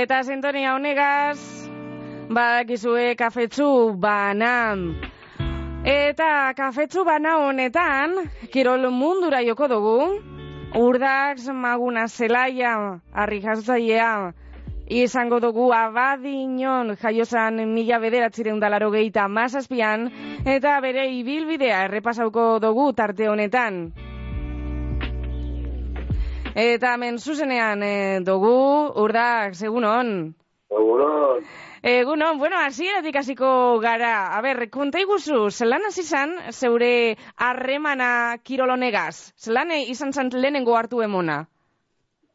Eta sintonia honegaz, badakizue kafetzu banam. Eta kafetzu bana honetan, kirol mundura joko dugu, urdax maguna zelaia, harri jasotzailea, izango dugu abadinon jaiozan mila bederatzireun dalaro gehita mazazpian, eta bere ibilbidea errepasauko dugu tarte honetan. Eta hemen zuzenean e, dugu, urdak, segunon. Egunon. Egunon, bueno, hasieratik hasiko gara. A ber, konta iguzu, zelan hasi zan zeure harremana kirolonegaz? Zelan eh, izan zan lehenengo hartu emona?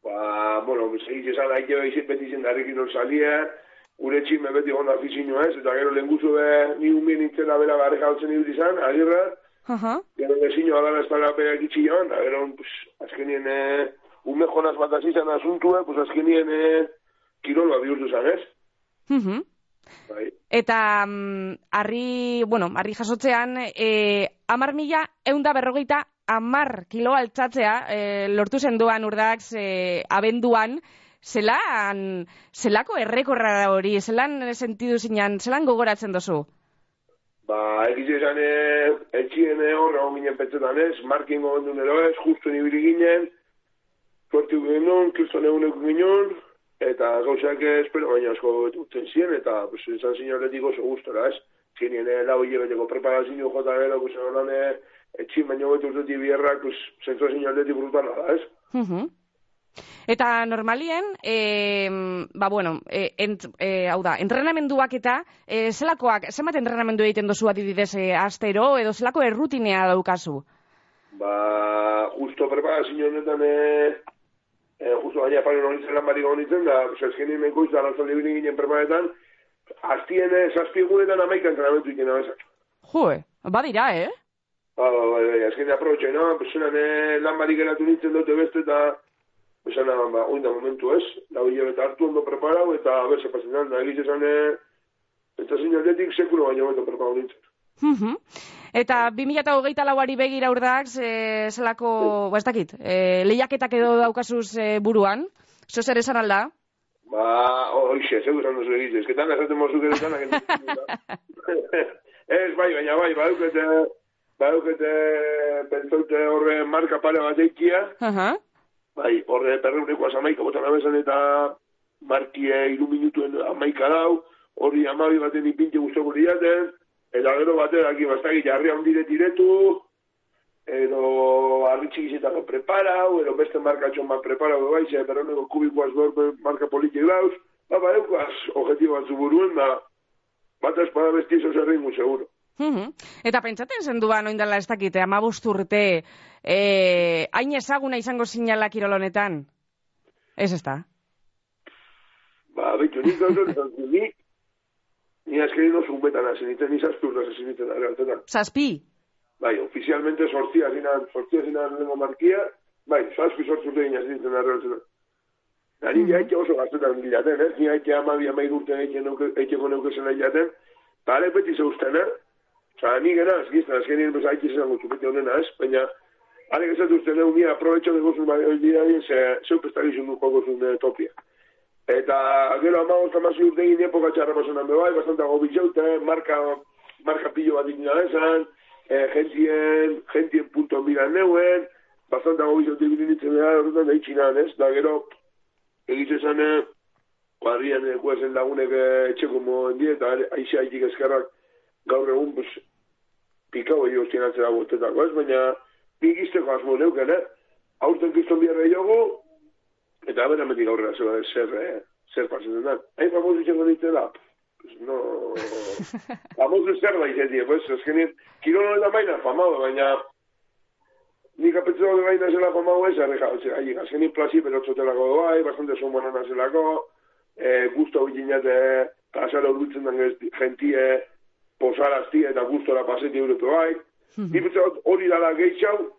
Ba, bueno, segiz esan haike behizien beti zen darrekin hor salia, gure txime beti gonda afizino ez, eta gero lehen guzu be, ni un bien nintzen abela barre jautzen ibili zan, agirra, Aha. gero bezino adana ez para berak itxi joan, eta gero, pues, azkenien, eh, ume jonaz bat hasi zan asuntue, pues, azkenien, eh, kirolba bihurtu zan, ez? Mhm. Bai. Eta mm, harri, bueno, harri jasotzean, e, amar mila eunda berrogeita amar kilo altzatzea e, lortu zenduan urdax e, abenduan, zelan, zelako errekorra hori, zelan sentidu zinan, zelan gogoratzen dozu? Ba, egiz esan, eh, etxien eh, horre hon ginen petzetan ez, markin gogendun ero ez, justu nibili ginen, suertu ginen, kriston eguneko ginen, eta gauzak espero baina asko duten ziren, eta pues, esan zinarletik oso gustora ez. Zinien, eh, lau hilabeteko preparazio jota gero, pues, holan, eh, etxin baino betu urtetik bierrak, pues, zentzu zinarletik brutala da ez. Mhm. Eta normalien, e, ba bueno, e, ent, e, hau da, entrenamenduak eta e, zelakoak, zenbat entrenamendu egiten dozu adibidez e, astero, edo zelako errutinea daukazu? Ba, justo preparazio honetan, eh, eh, justo baina pare honitzen lan barik honitzen, da, zezkenien menko izan arantzan libri ginen preparetan, aztien eh, zazpiegunetan amaika entrenamentu iken abezak. Joe, badira, eh? Ba, ba, ba, ba, azken aprobetxai, no? Pesunan eh, lan barik geratu nintzen dute beste eta Esan, ba, oinda momentu ez, lau hilabete hartu ondo preparau, eta berse pasetan, da egiz esan, eh, eta zin aldetik sekulo baino beto preparau nintzen. Eta 2008 lauari begira urdak, e, zelako, ba, ez dakit, e, lehiaketak edo daukazuz e, buruan, zo zer esan alda? Ba, hoxe, zeu esan duzu egiz, ez, ketan esaten mozu gero esan, Ez, bai, baina bai, badukete, badukete, pentsaute horre marka pare bat eikia, Aha. bai, horre perreuneko amaika botan abesan eta markie iru minutuen amaika dau, horri amabi baten ipintxe guztoko diaten, eta gero batera, aki bastaki jarri handire diretu, edo harri txikizetako preparau, edo beste markatxon bat preparau, bai, ze perreuneko kubikoaz dor marka politik dauz, ba, ba, eukaz, objetibo batzu buruen, da, bat espada besti zo zerrein mu seguro. Mhm. Eta pentsaten zenduan oindala ez dakite, amabost urte, e, hain ezaguna izango zinala kirolonetan? Ez ez da? Ba, bitu, nik esan zu, ni, azkenin oso unbetan hasi nintzen, ni zazpi urtaz hasi nintzen, realtetan. Zazpi? Bai, ofizialmente sortzia zinan, sortzia zinan lengo markia, bai, zazpi sortzu urte gina zintzen, realtetan. Da, ni mm oso gaztetan bilaten, eh? Ni haike amabi amair urte eiteko neukezen jaten, eta ale beti zeuzten, eh? Osa, ni gena, azkizten, azkenien bez haike zen gutxu beti honena, ez? Baina, ale gezatu usten, eh, mira, aprovecho de gozun bai, hori dira, ze, zeu pestagizun du jogozun eh, topia. Eta, gero, amagoz tamazi urte egin epoka txarra pasanan bebai, bastante agobitzeute, marka, marka pillo bat ikina esan, eh, gentien, gentien punto miran neuen, bastante agobitzeute egin nintzen da, horretan da itxinan, ez? Da, gero, egiz esan, eh, kuadrian eh, kuezen lagunek eh, etxeko moen die, eta aixe haitik eskerrak gaur egun, pues, pikau egin hostien atzera botetako, ez? Baina, nik izteko asmo neuken, eh? Aurten kriston biarra jogu, eta bera metik aurrera zeba zer, eh? zer pasatzen da. Hain famoso itxengo ditzen da? No... famoso zer da izetie, pues, azkenien, kirolo eta maina famado, baina nik apetzen dut gaina zela famado ez, arreja, hain, azkenien plazi berotzotelako doai, bastante son buena nazelako, eh, gusto bitinate, pasara urbitzen den gentie, posarazti eta gustora paseti europe bai. Nik uste dut hori dala gehiago,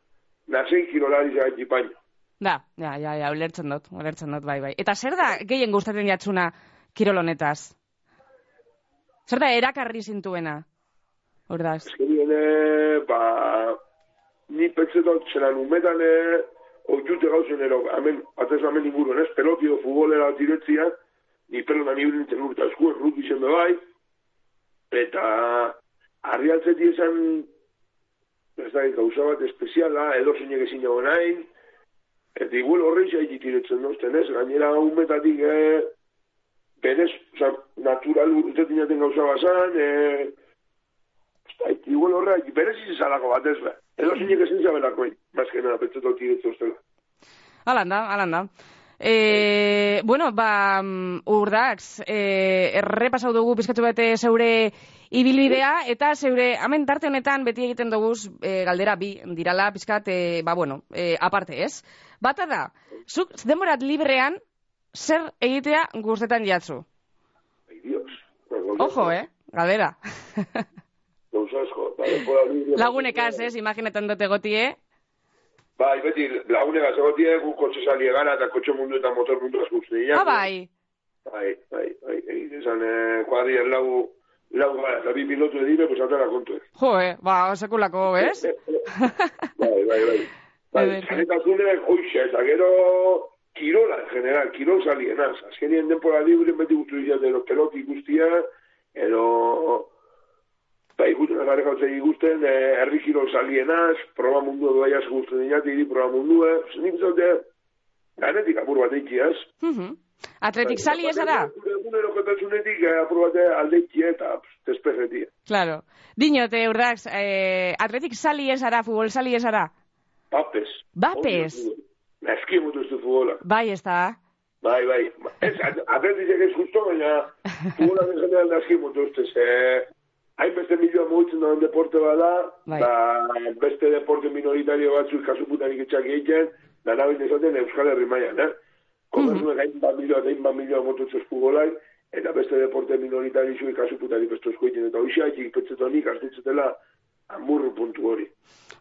nazen kirolari zaitik baino. Da, ja, ja, ja, ulertzen dut, ulertzen dut, bai, bai. Eta zer da gehien gustatzen jatzuna kirolonetaz? Zer da erakarri zintuena? Hordaz. Ezkerien, eh, ba, ni pentsa dut zelan umetan, eh, oitute gauzen ero, hemen, atez hemen inguruen, ez, pelotio, futbolera diretzia, ni pelota ni urintzen urta esku, errut izen bai, eta harri altzeti esan, ez da, gauza bat espeziala, edo zeinek ezin dago nahi, eta igual horreiz haitik tiretzen dozten ez, gainera humetatik, eh, berez, oza, natural urtetin jaten gauza bazan, eh, ez igual horreiz, berez izalako bat ez, be. edo zeinek ezin zabelako, bazkena, petzeto tiretzen ustela. Alanda, alanda. E, bueno, ba, mm, urdax, e, errepasau dugu pizkatu bete zeure ibilbidea, eta zeure, hamen tarte honetan beti egiten dugu e, galdera bi dirala pizkat, e, ba, bueno, e, aparte, ez? Bata da, zuk demorat librean zer egitea guztetan jatzu? Ai, Dios. Ojo, eh? Galdera. Gauza asko. Lagunekaz, ez? Imaginetan dute gotie. Bai, beti lagune gazegotie, gu kotxe salie gara eta kotxe mundu eta motor mundu azkusten dira. Ah, bai. Bai, bai, bai. Egin esan, eh, kuadrien lau, lau gara, eta bi pilotu edire, pues atara kontu ez. Jo, eh? Ba, sekulako, ez? bai, bai, bai. Bai, zanetazune, hoxe, eta gero kirola, en general, kirol salienaz. Azkenien denpora libre beti guztu dira, de los peloti guztia, edo... Bai, guztien agare gautzei ikusten, eh, herri kirol salienaz, proba mundu edo baiaz guztien dira, iri proba mundu, eh? Nik zaute, ganetik apur bat eitxiaz. Mhm. Atletik sali ez da? Egunero kotatzunetik eh, apur bat aldeitxia eta pff, despejetia. Claro. Dinote, urdax, eh, atletik sali ez ara, futbol sali ez ara? Bapes. Bapes? Naski mutu ez du futbola. Bai, ez da. Bai, bai. Ez, atletizek ez justo, baina futbola en general naski mutu ez eh, hainbeste milioa mugitzen duen deporte bada, Bai. ba, beste deporte minoritario batzuk kasuputanik etxak egiten, da nabin esaten Euskal Herri mailan, eh? Komerzuek hainbat milioa eta hainbat milioa mototzez futbolai, eta beste deporte minoritario zuen kasuputanik besto egiten, eta hoxe haitxik petzetonik astutzetela amurru puntu hori.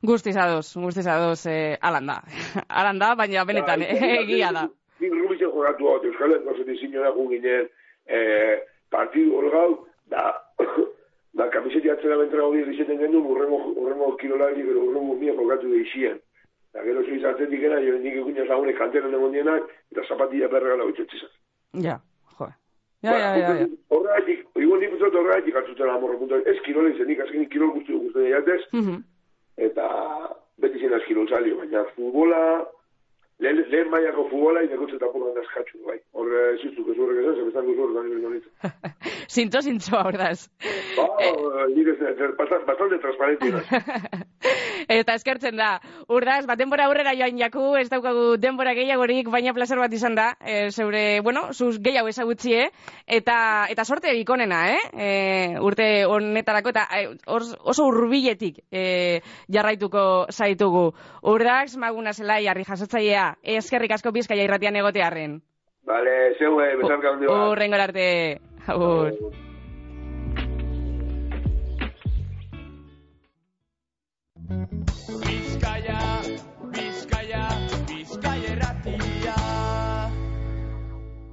Guztiz ados, guztiz ados, eh, alanda. alanda, baina benetan, Bai, eh, egia da. Nik rubitzen jogatu hau, Euskal Herriko zetin zinora gu ginen eh, partidu holgau, da, da kamiseti atzera bentra hori egiten genuen, urrengo, urrengo kirolari, gero urrengo mia jokatu da isien. Da, gero zuiz atzetik era, jo nik egun lagune kanteran egon dienak, eta zapatilla perra gala bitxetxizan. Ja, jo. Ja, ja, ja, ja. Horregatik, igual nik utzot horregatik hartzuten amorro puntu. Ez kirol izan, nik azkenik kirol guztu guztu jatez, Mhm. eta beti zen azkirol salio, baina futbola, lehen, lehen mailako futbola, inekotze tapuran askatxu, bai. Horre, ziztuk ez horrek esan, zebestan guztu horretan nire nonitzen. Zintzo, zintzo, ordaz. Ba, nire bastante transparentia. Eta eskertzen da. Urdaz, bat denbora aurrera joan jaku, ez daukagu denbora gehiagorik, baina placer bat izan da. E, zeure, bueno, zuz gehiago ezagutzie, eta, eta sorte ikonena, eh? E, urte honetarako, eta os- oso urbiletik e, jarraituko zaitugu. Urdax, maguna zelai, harri jasotzailea, eskerrik asko bizkaia irratian egotearren. Vale, zeue, bezarka hondi bat. Urrengor arte. Agur.